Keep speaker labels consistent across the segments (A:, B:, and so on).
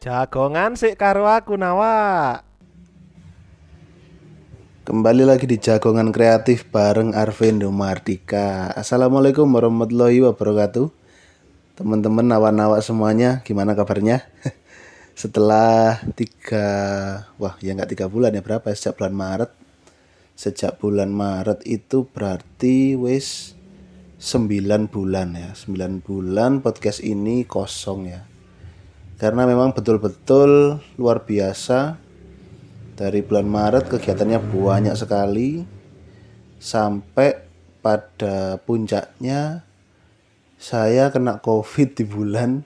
A: Jagongan sik karo aku nawa.
B: Kembali lagi di Jagongan Kreatif bareng Arvindo Mardika. Assalamualaikum warahmatullahi wabarakatuh. Teman-teman nawa-nawa semuanya, gimana kabarnya? Setelah tiga, wah ya nggak tiga bulan ya berapa ya sejak bulan Maret. Sejak bulan Maret itu berarti wis 9 bulan ya 9 bulan podcast ini kosong ya karena memang betul-betul luar biasa. Dari bulan Maret kegiatannya banyak sekali. Sampai pada puncaknya saya kena covid di bulan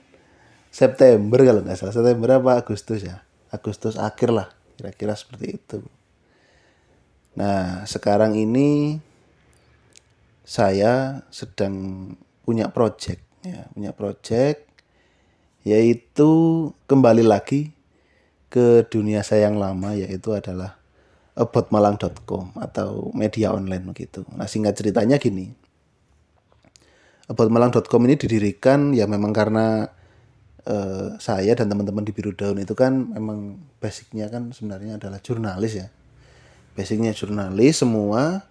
B: September kalau nggak salah. September apa Agustus ya? Agustus akhir lah. Kira-kira seperti itu. Nah sekarang ini saya sedang punya project ya, punya project yaitu kembali lagi ke dunia saya yang lama yaitu adalah aboutmalang.com atau media online begitu. Nah, singkat ceritanya gini. aboutmalang.com ini didirikan ya memang karena uh, saya dan teman-teman di Biru Daun itu kan memang basicnya kan sebenarnya adalah jurnalis ya. Basicnya jurnalis semua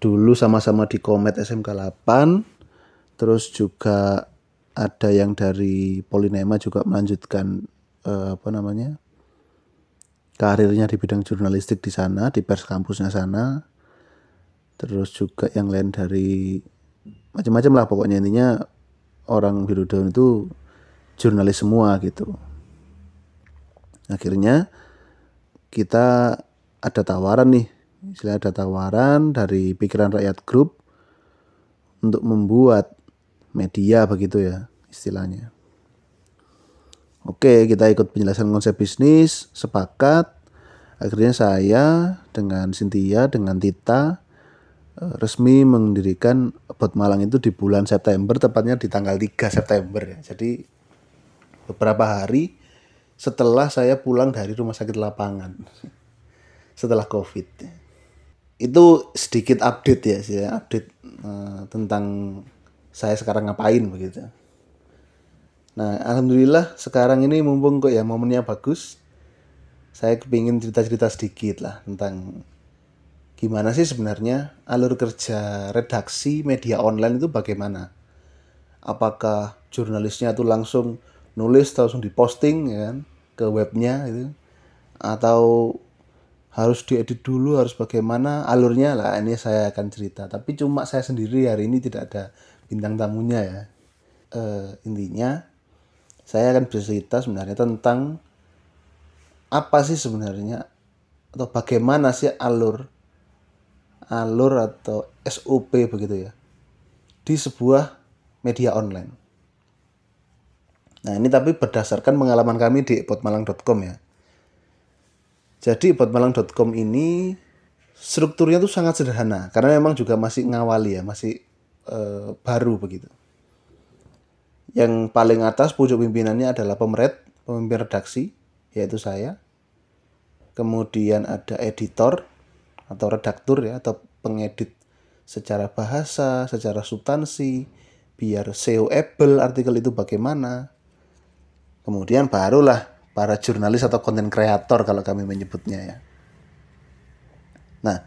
B: dulu sama-sama di Komet SMK 8 terus juga ada yang dari Polinema juga melanjutkan uh, apa namanya karirnya di bidang jurnalistik di sana di pers kampusnya sana. Terus juga yang lain dari macam-macam lah pokoknya. Intinya orang biru daun itu jurnalis semua gitu. Akhirnya kita ada tawaran nih. Istilah ada tawaran dari pikiran rakyat grup untuk membuat media begitu ya istilahnya. Oke, kita ikut penjelasan konsep bisnis, sepakat. Akhirnya saya dengan Cynthia, dengan Tita eh, resmi mendirikan Bot Malang itu di bulan September, tepatnya di tanggal 3 September ya. Jadi beberapa hari setelah saya pulang dari rumah sakit lapangan setelah Covid itu sedikit update ya sih update uh, tentang saya sekarang ngapain begitu. Nah alhamdulillah sekarang ini mumpung kok ya momennya bagus, saya kepingin cerita-cerita sedikit lah tentang gimana sih sebenarnya alur kerja redaksi media online itu bagaimana? Apakah jurnalisnya tuh langsung nulis langsung diposting ya kan ke webnya itu atau harus diedit dulu harus bagaimana alurnya lah ini saya akan cerita tapi cuma saya sendiri hari ini tidak ada bintang tamunya ya e, intinya saya akan bercerita sebenarnya tentang apa sih sebenarnya atau bagaimana sih alur alur atau SOP begitu ya di sebuah media online. Nah ini tapi berdasarkan pengalaman kami di potmalang.com ya jadi botmalang.com ini strukturnya tuh sangat sederhana karena memang juga masih ngawali ya, masih uh, baru begitu. Yang paling atas pucuk pimpinannya adalah pemret, pemimpin redaksi, yaitu saya. Kemudian ada editor atau redaktur ya atau pengedit secara bahasa, secara substansi, biar SEO-able artikel itu bagaimana. Kemudian barulah para jurnalis atau konten kreator kalau kami menyebutnya ya. Nah,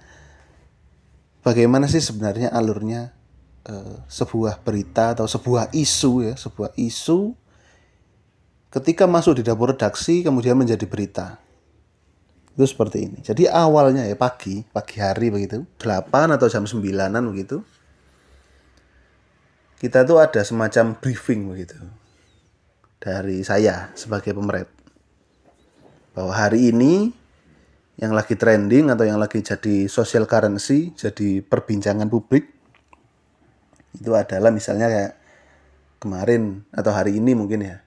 B: bagaimana sih sebenarnya alurnya uh, sebuah berita atau sebuah isu ya, sebuah isu ketika masuk di dapur redaksi kemudian menjadi berita. Itu seperti ini. Jadi awalnya ya pagi, pagi hari begitu, 8 atau jam 9-an begitu. Kita tuh ada semacam briefing begitu dari saya sebagai pemret bahwa hari ini yang lagi trending atau yang lagi jadi social currency, jadi perbincangan publik itu adalah misalnya kayak kemarin atau hari ini mungkin ya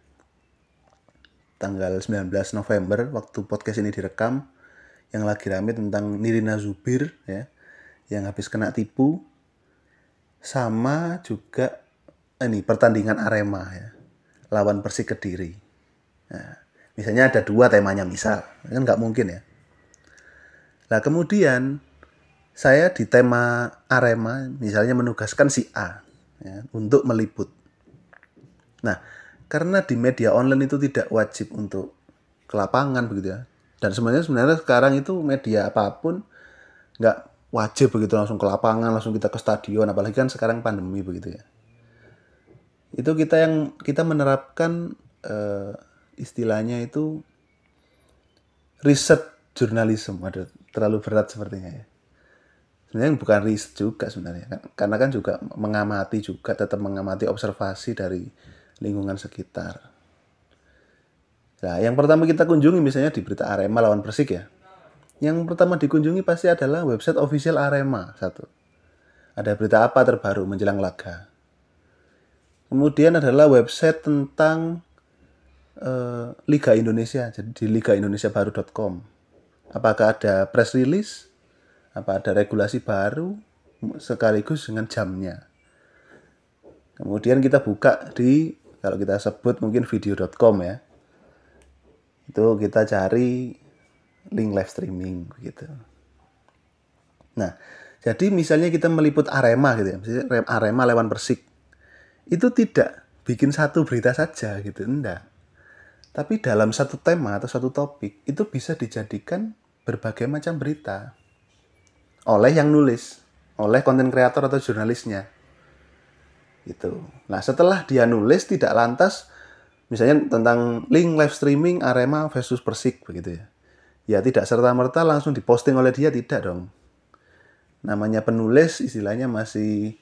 B: tanggal 19 November waktu podcast ini direkam yang lagi rame tentang Nirina Zubir ya yang habis kena tipu sama juga ini pertandingan Arema ya lawan Persik Kediri. Nah, Misalnya ada dua temanya misal, kan nggak mungkin ya. Nah kemudian saya di tema Arema misalnya menugaskan si A ya, untuk meliput. Nah karena di media online itu tidak wajib untuk ke lapangan begitu ya. Dan sebenarnya sebenarnya sekarang itu media apa pun nggak wajib begitu langsung ke lapangan, langsung kita ke stadion, apalagi kan sekarang pandemi begitu ya. Itu kita yang kita menerapkan eh, istilahnya itu riset jurnalisme, terlalu berat sepertinya ya. Sebenarnya bukan riset juga sebenarnya kan, karena kan juga mengamati juga tetap mengamati observasi dari lingkungan sekitar. Nah, yang pertama kita kunjungi misalnya di berita Arema lawan Persik ya. Yang pertama dikunjungi pasti adalah website official Arema satu. Ada berita apa terbaru menjelang laga. Kemudian adalah website tentang uh, Liga Indonesia, jadi di ligaindonesiabaru.com. Apakah ada press release? Apa ada regulasi baru sekaligus dengan jamnya? Kemudian kita buka di kalau kita sebut mungkin video.com ya itu kita cari link live streaming gitu. Nah, jadi misalnya kita meliput Arema gitu ya, misalnya Arema lawan Persik. Itu tidak bikin satu berita saja gitu, enggak. Tapi dalam satu tema atau satu topik itu bisa dijadikan berbagai macam berita oleh yang nulis, oleh konten kreator atau jurnalisnya. Gitu. Nah, setelah dia nulis tidak lantas misalnya tentang link live streaming Arema versus Persik begitu ya. Ya tidak serta-merta langsung diposting oleh dia tidak dong. Namanya penulis istilahnya masih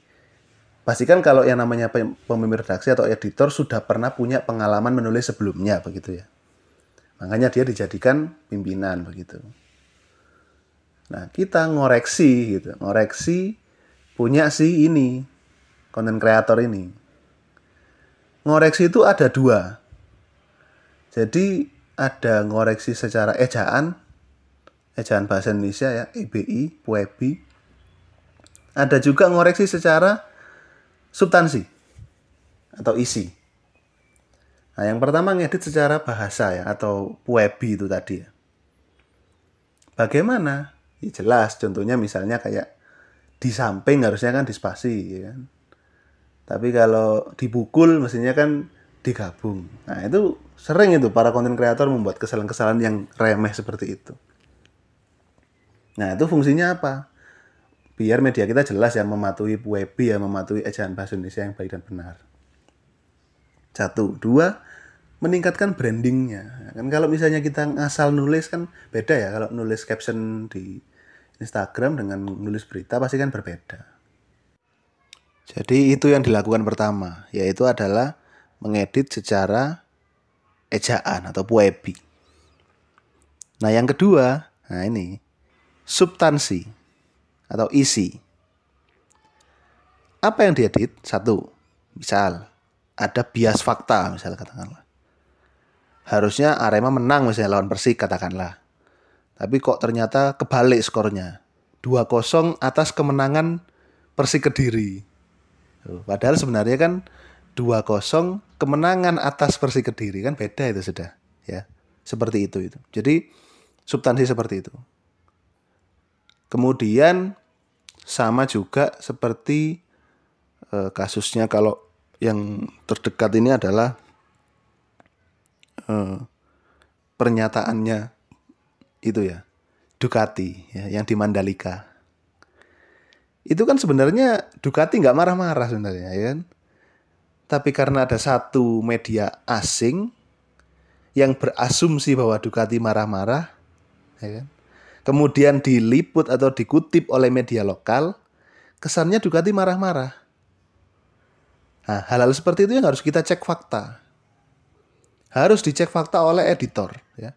B: pastikan kalau yang namanya pemimpin redaksi atau editor sudah pernah punya pengalaman menulis sebelumnya begitu ya. Makanya dia dijadikan pimpinan begitu. Nah, kita ngoreksi gitu, ngoreksi punya si ini konten kreator ini ngoreksi itu ada dua. Jadi ada ngoreksi secara ejaan, ejaan bahasa Indonesia ya, EBI, PUEBI. Ada juga ngoreksi secara substansi atau isi. Nah, yang pertama ngedit secara bahasa ya atau PUEBI itu tadi ya. Bagaimana? Ya jelas, contohnya misalnya kayak di samping harusnya kan dispasi ya kan tapi kalau dibukul mestinya kan digabung. Nah, itu sering itu para konten kreator membuat kesalahan-kesalahan yang remeh seperti itu. Nah, itu fungsinya apa? Biar media kita jelas ya mematuhi WebI ya, mematuhi ejaan bahasa Indonesia yang baik dan benar. Satu, dua, meningkatkan brandingnya. Kan kalau misalnya kita ngasal nulis kan beda ya. Kalau nulis caption di Instagram dengan nulis berita pasti kan berbeda. Jadi itu yang dilakukan pertama, yaitu adalah mengedit secara ejaan atau puebi. Nah yang kedua, nah ini substansi atau isi. Apa yang diedit? Satu, misal ada bias fakta, misal katakanlah. Harusnya Arema menang misalnya lawan Persik katakanlah. Tapi kok ternyata kebalik skornya. 2-0 atas kemenangan Persik Kediri. Padahal sebenarnya kan 2-0 kemenangan atas Persik Kediri kan beda itu sudah ya. Seperti itu itu. Jadi substansi seperti itu. Kemudian sama juga seperti eh, kasusnya kalau yang terdekat ini adalah eh, pernyataannya itu ya. Ducati ya yang di Mandalika. Itu kan sebenarnya Ducati nggak marah-marah sebenarnya ya kan? Tapi karena ada satu media asing yang berasumsi bahwa Ducati marah-marah ya kan? Kemudian diliput atau dikutip oleh media lokal kesannya Ducati marah-marah. Nah hal-hal seperti itu yang harus kita cek fakta. Harus dicek fakta oleh editor ya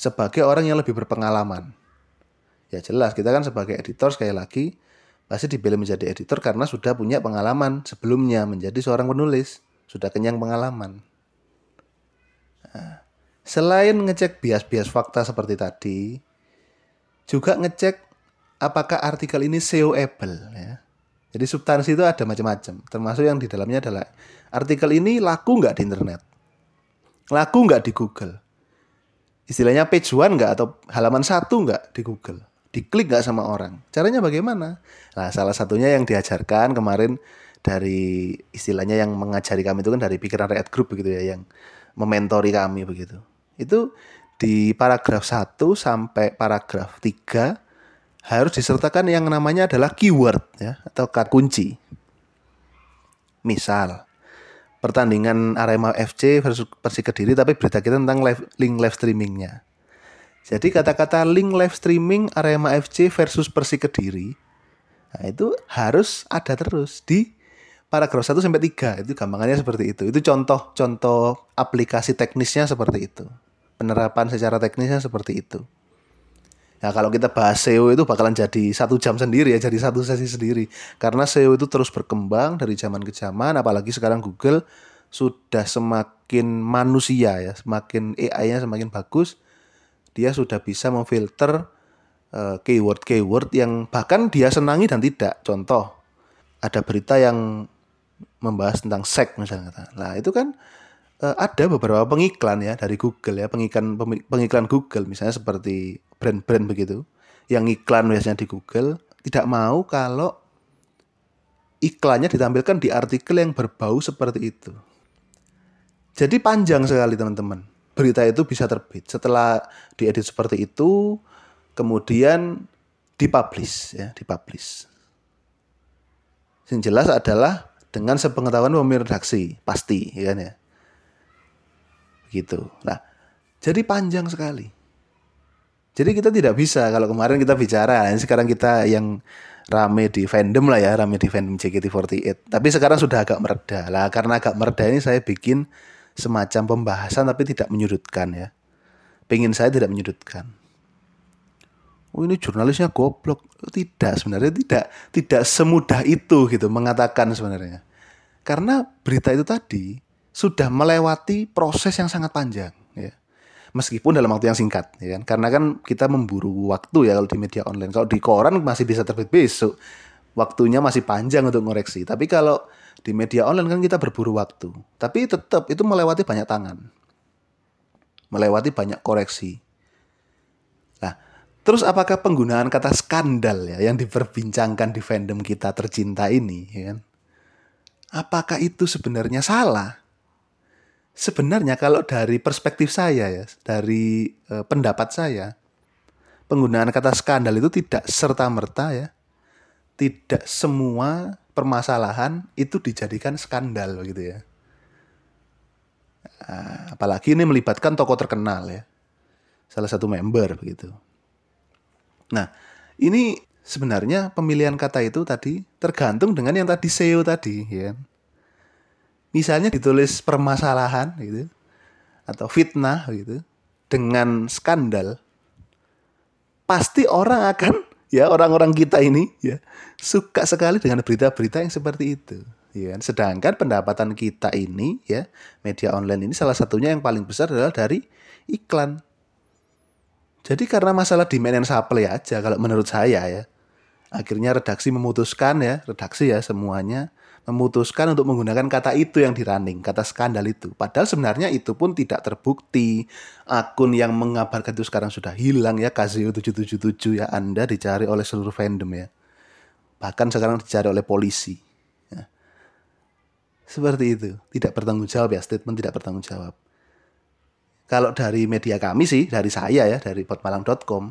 B: sebagai orang yang lebih berpengalaman. Ya jelas kita kan sebagai editor sekali lagi pasti dipilih menjadi editor karena sudah punya pengalaman sebelumnya menjadi seorang penulis, sudah kenyang pengalaman. Nah, selain ngecek bias-bias fakta seperti tadi, juga ngecek apakah artikel ini SEO-able ya. Jadi substansi itu ada macam-macam, termasuk yang di dalamnya adalah artikel ini laku nggak di internet, laku nggak di Google, istilahnya page one nggak atau halaman satu nggak di Google diklik nggak sama orang. Caranya bagaimana? Nah, salah satunya yang diajarkan kemarin dari istilahnya yang mengajari kami itu kan dari pikiran rakyat group begitu ya, yang mementori kami begitu. Itu di paragraf 1 sampai paragraf 3 harus disertakan yang namanya adalah keyword ya atau kata kunci. Misal pertandingan Arema FC versus Persik Kediri tapi berita kita tentang live, link live streamingnya. Jadi kata-kata link live streaming Arema FC versus Persik Kediri nah itu harus ada terus di paragraf 1 sampai 3. Itu gampangannya seperti itu. Itu contoh-contoh aplikasi teknisnya seperti itu. Penerapan secara teknisnya seperti itu. Ya kalau kita bahas SEO itu bakalan jadi satu jam sendiri ya, jadi satu sesi sendiri. Karena SEO itu terus berkembang dari zaman ke zaman, apalagi sekarang Google sudah semakin manusia ya, semakin AI-nya semakin bagus. Dia sudah bisa memfilter uh, keyword-keyword yang bahkan dia senangi dan tidak. Contoh, ada berita yang membahas tentang seks misalnya. Nah itu kan uh, ada beberapa pengiklan ya dari Google ya pengiklan pengiklan Google misalnya seperti brand-brand begitu yang iklan biasanya di Google tidak mau kalau iklannya ditampilkan di artikel yang berbau seperti itu. Jadi panjang sekali teman-teman. Berita itu bisa terbit setelah diedit seperti itu, kemudian dipublish ya, dipublish. Yang jelas adalah dengan sepengetahuan pemimpin redaksi pasti ya kan ya gitu nah jadi panjang sekali jadi kita tidak bisa. Kalau kemarin kita bicara sekarang kita yang rame di fandom lah ya rame di fandom JKT48 tapi sekarang sudah agak mereda lah. Karena agak mereda ini saya bikin semacam pembahasan tapi tidak menyudutkan ya. Pengen saya tidak menyudutkan. Oh ini jurnalisnya goblok. Tidak sebenarnya tidak tidak semudah itu gitu mengatakan sebenarnya. Karena berita itu tadi sudah melewati proses yang sangat panjang ya meskipun dalam waktu yang singkat ya kan? Karena kan kita memburu waktu ya kalau di media online. Kalau di koran masih bisa terbit besok. Waktunya masih panjang untuk ngoreksi. Tapi kalau di media online kan kita berburu waktu. Tapi tetap itu melewati banyak tangan. Melewati banyak koreksi. Terus apakah penggunaan kata skandal ya yang diperbincangkan di fandom kita tercinta ini ya kan? Apakah itu sebenarnya salah? Sebenarnya kalau dari perspektif saya ya, dari e, pendapat saya, penggunaan kata skandal itu tidak serta-merta ya. Tidak semua permasalahan itu dijadikan skandal gitu ya. Nah, apalagi ini melibatkan tokoh terkenal ya. Salah satu member begitu. Nah, ini sebenarnya pemilihan kata itu tadi tergantung dengan yang tadi SEO tadi, ya. Misalnya ditulis permasalahan gitu atau fitnah gitu dengan skandal pasti orang akan ya orang-orang kita ini ya suka sekali dengan berita-berita yang seperti itu ya sedangkan pendapatan kita ini ya media online ini salah satunya yang paling besar adalah dari iklan jadi karena masalah demand and supply aja kalau menurut saya ya. Akhirnya redaksi memutuskan ya, redaksi ya semuanya memutuskan untuk menggunakan kata itu yang dirunning, kata skandal itu. Padahal sebenarnya itu pun tidak terbukti. Akun yang mengabarkan itu sekarang sudah hilang ya, Casio 777 ya, Anda dicari oleh seluruh fandom ya. Bahkan sekarang dicari oleh polisi. Ya. Seperti itu, tidak bertanggung jawab ya, statement tidak bertanggung jawab kalau dari media kami sih, dari saya ya, dari potmalang.com,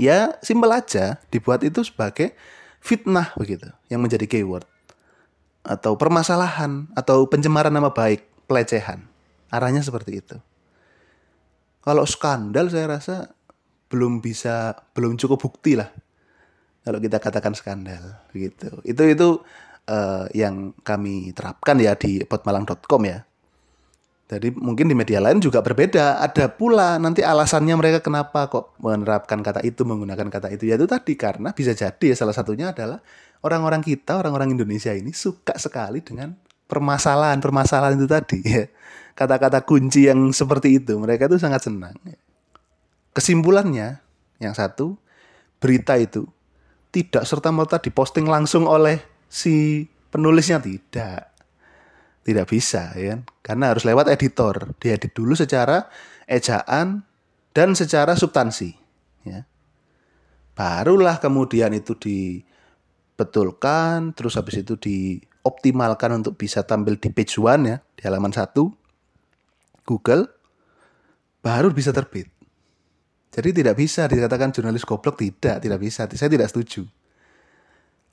B: ya simpel aja, dibuat itu sebagai fitnah begitu, yang menjadi keyword. Atau permasalahan, atau pencemaran nama baik, pelecehan. Arahnya seperti itu. Kalau skandal saya rasa belum bisa, belum cukup bukti lah. Kalau kita katakan skandal, gitu. Itu itu uh, yang kami terapkan ya di potmalang.com ya jadi mungkin di media lain juga berbeda. Ada pula nanti alasannya mereka kenapa kok menerapkan kata itu, menggunakan kata itu. Yaitu tadi karena bisa jadi ya salah satunya adalah orang-orang kita, orang-orang Indonesia ini suka sekali dengan permasalahan-permasalahan itu tadi. Ya. Kata-kata kunci yang seperti itu. Mereka itu sangat senang. Kesimpulannya, yang satu, berita itu tidak serta-merta diposting langsung oleh si penulisnya. Tidak tidak bisa ya kan? karena harus lewat editor diedit dulu secara ejaan dan secara substansi ya barulah kemudian itu dibetulkan terus habis itu dioptimalkan untuk bisa tampil di page one ya di halaman satu Google baru bisa terbit. Jadi tidak bisa dikatakan jurnalis goblok tidak, tidak bisa. Saya tidak setuju.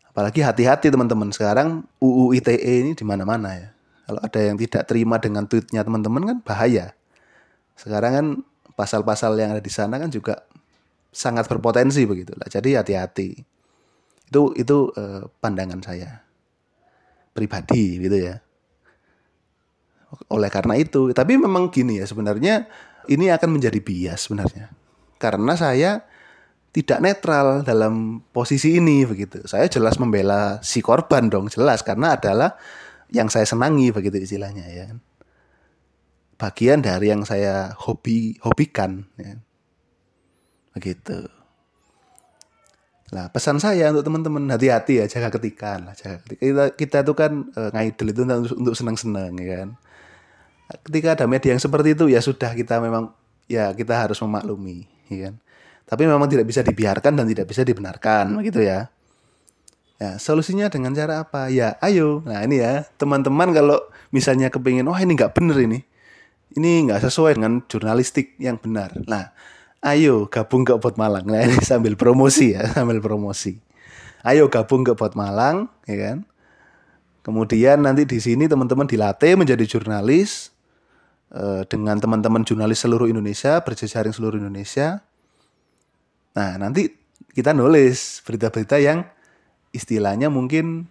B: Apalagi hati-hati teman-teman sekarang UU ITE ini di mana-mana ya. Kalau ada yang tidak terima dengan tweetnya teman-teman kan bahaya. Sekarang kan pasal-pasal yang ada di sana kan juga sangat berpotensi begitu lah. Jadi hati-hati. Itu itu eh, pandangan saya pribadi gitu ya. Oleh karena itu, tapi memang gini ya sebenarnya ini akan menjadi bias sebenarnya karena saya tidak netral dalam posisi ini begitu. Saya jelas membela si korban dong, jelas karena adalah yang saya senangi begitu istilahnya ya. Bagian dari yang saya hobi hobikan ya. Begitu. Nah, pesan saya untuk teman-teman hati-hati ya jaga ketikan lah, jaga ketika. Kita kita itu kan e, ngaidel itu untuk, untuk senang-senang ya kan. Ketika ada media yang seperti itu ya sudah kita memang ya kita harus memaklumi ya kan. Tapi memang tidak bisa dibiarkan dan tidak bisa dibenarkan, begitu ya. Ya, solusinya dengan cara apa? Ya, ayo. Nah, ini ya, teman-teman kalau misalnya kepingin, wah ini nggak bener ini. Ini nggak sesuai dengan jurnalistik yang benar. Nah, ayo gabung ke Bot Malang. Nah, ini sambil promosi ya, sambil promosi. Ayo gabung ke Bot Malang, ya kan? Kemudian nanti di sini teman-teman dilatih menjadi jurnalis, Eh, dengan teman-teman jurnalis seluruh Indonesia, berjejaring seluruh Indonesia. Nah, nanti kita nulis berita-berita yang istilahnya mungkin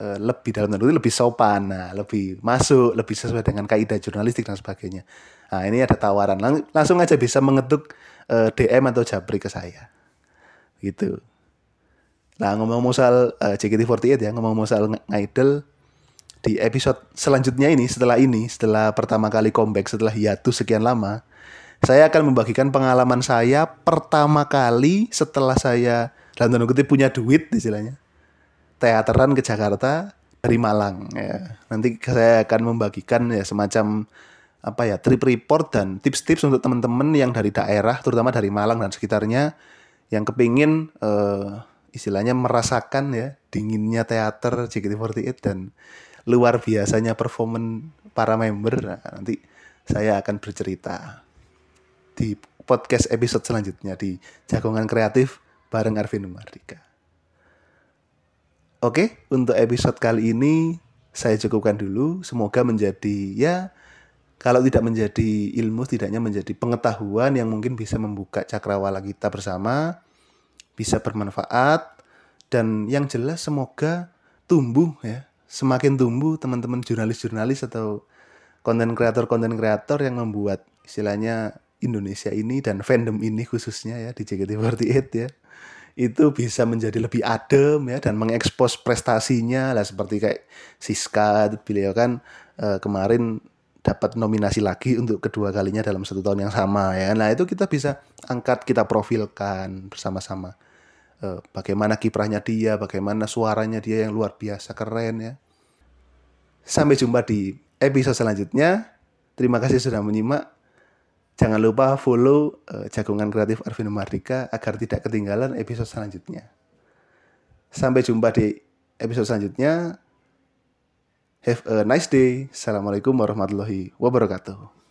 B: uh, lebih dalam tanda lebih sopan, nah, lebih masuk, lebih sesuai dengan kaidah jurnalistik dan sebagainya. Nah, ini ada tawaran. Lang langsung aja bisa mengetuk uh, eh, DM atau Jabri ke saya. Gitu. Nah, ngomong-ngomong soal uh, JKT48 ya, ngomong-ngomong soal ngidol, di episode selanjutnya ini setelah ini setelah pertama kali comeback setelah hiatus sekian lama saya akan membagikan pengalaman saya pertama kali setelah saya dalam tanda kutip punya duit istilahnya teateran ke Jakarta dari Malang ya nanti saya akan membagikan ya semacam apa ya trip report dan tips-tips untuk teman-teman yang dari daerah terutama dari Malang dan sekitarnya yang kepingin uh, istilahnya merasakan ya dinginnya teater JKT48 dan luar biasanya performan para member nah, nanti saya akan bercerita di podcast episode selanjutnya di Jagongan Kreatif bareng Arvin Mardika. Oke, untuk episode kali ini saya cukupkan dulu. Semoga menjadi ya kalau tidak menjadi ilmu tidaknya menjadi pengetahuan yang mungkin bisa membuka cakrawala kita bersama, bisa bermanfaat dan yang jelas semoga tumbuh ya. Semakin tumbuh teman-teman jurnalis-jurnalis atau konten kreator-konten kreator yang membuat istilahnya Indonesia ini dan fandom ini khususnya ya di JKT48 ya itu bisa menjadi lebih adem ya dan mengekspos prestasinya. Lah seperti kayak Siska beliau kan uh, kemarin dapat nominasi lagi untuk kedua kalinya dalam satu tahun yang sama ya nah itu kita bisa angkat kita profilkan bersama-sama uh, bagaimana kiprahnya dia bagaimana suaranya dia yang luar biasa keren ya Sampai jumpa di episode selanjutnya. Terima kasih sudah menyimak. Jangan lupa follow uh, Jagongan Kreatif Arvino Mardika agar tidak ketinggalan episode selanjutnya. Sampai jumpa di episode selanjutnya. Have a nice day. Assalamualaikum warahmatullahi wabarakatuh.